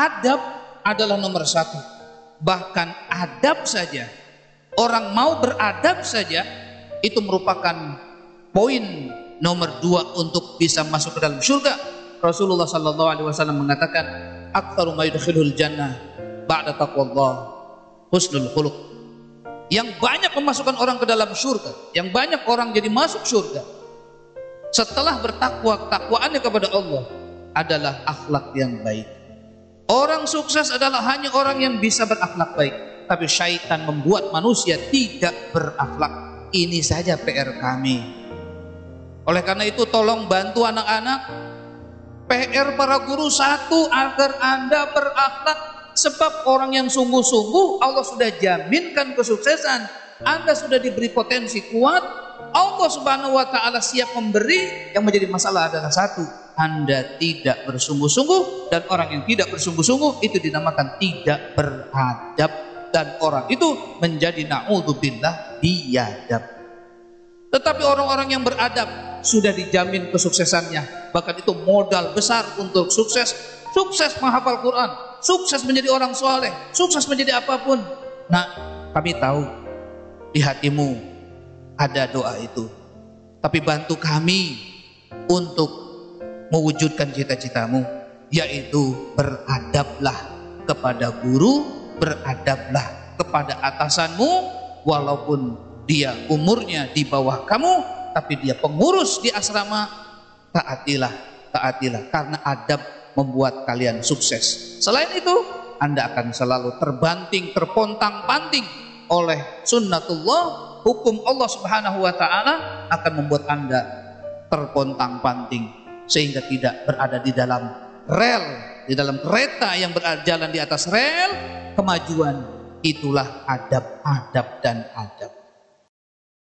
adab adalah nomor satu. Bahkan adab saja, orang mau beradab saja, itu merupakan poin nomor dua untuk bisa masuk ke dalam surga. Rasulullah Sallallahu Alaihi Wasallam mengatakan, "Aktsaru ma yudkhilul jannah ba'da taqwallah husnul khuluq." Yang banyak memasukkan orang ke dalam surga, yang banyak orang jadi masuk surga. Setelah bertakwa, takwaannya kepada Allah adalah akhlak yang baik. Orang sukses adalah hanya orang yang bisa berakhlak baik. Tapi syaitan membuat manusia tidak berakhlak. Ini saja PR kami. Oleh karena itu tolong bantu anak-anak. PR para guru satu agar Anda berakhlak. Sebab orang yang sungguh-sungguh Allah sudah jaminkan kesuksesan. Anda sudah diberi potensi kuat. Allah subhanahu wa ta'ala siap memberi. Yang menjadi masalah adalah satu anda tidak bersungguh-sungguh dan orang yang tidak bersungguh-sungguh itu dinamakan tidak beradab dan orang itu menjadi naudzubillah biadab. Tetapi orang-orang yang beradab sudah dijamin kesuksesannya. Bahkan itu modal besar untuk sukses. Sukses menghafal Quran, sukses menjadi orang soleh, sukses menjadi apa pun. Nah, kami tahu di hatimu ada doa itu. Tapi bantu kami untuk mewujudkan cita-citamu yaitu beradablah kepada guru beradablah kepada atasanmu walaupun dia umurnya di bawah kamu tapi dia pengurus di asrama taatilah taatilah karena adab membuat kalian sukses selain itu anda akan selalu terbanting terpontang-panting oleh sunnatullah hukum Allah subhanahu wa ta'ala akan membuat anda terpontang-panting sehingga tidak berada di dalam rel, di dalam kereta yang berjalan di atas rel, kemajuan itulah adab-adab dan adab.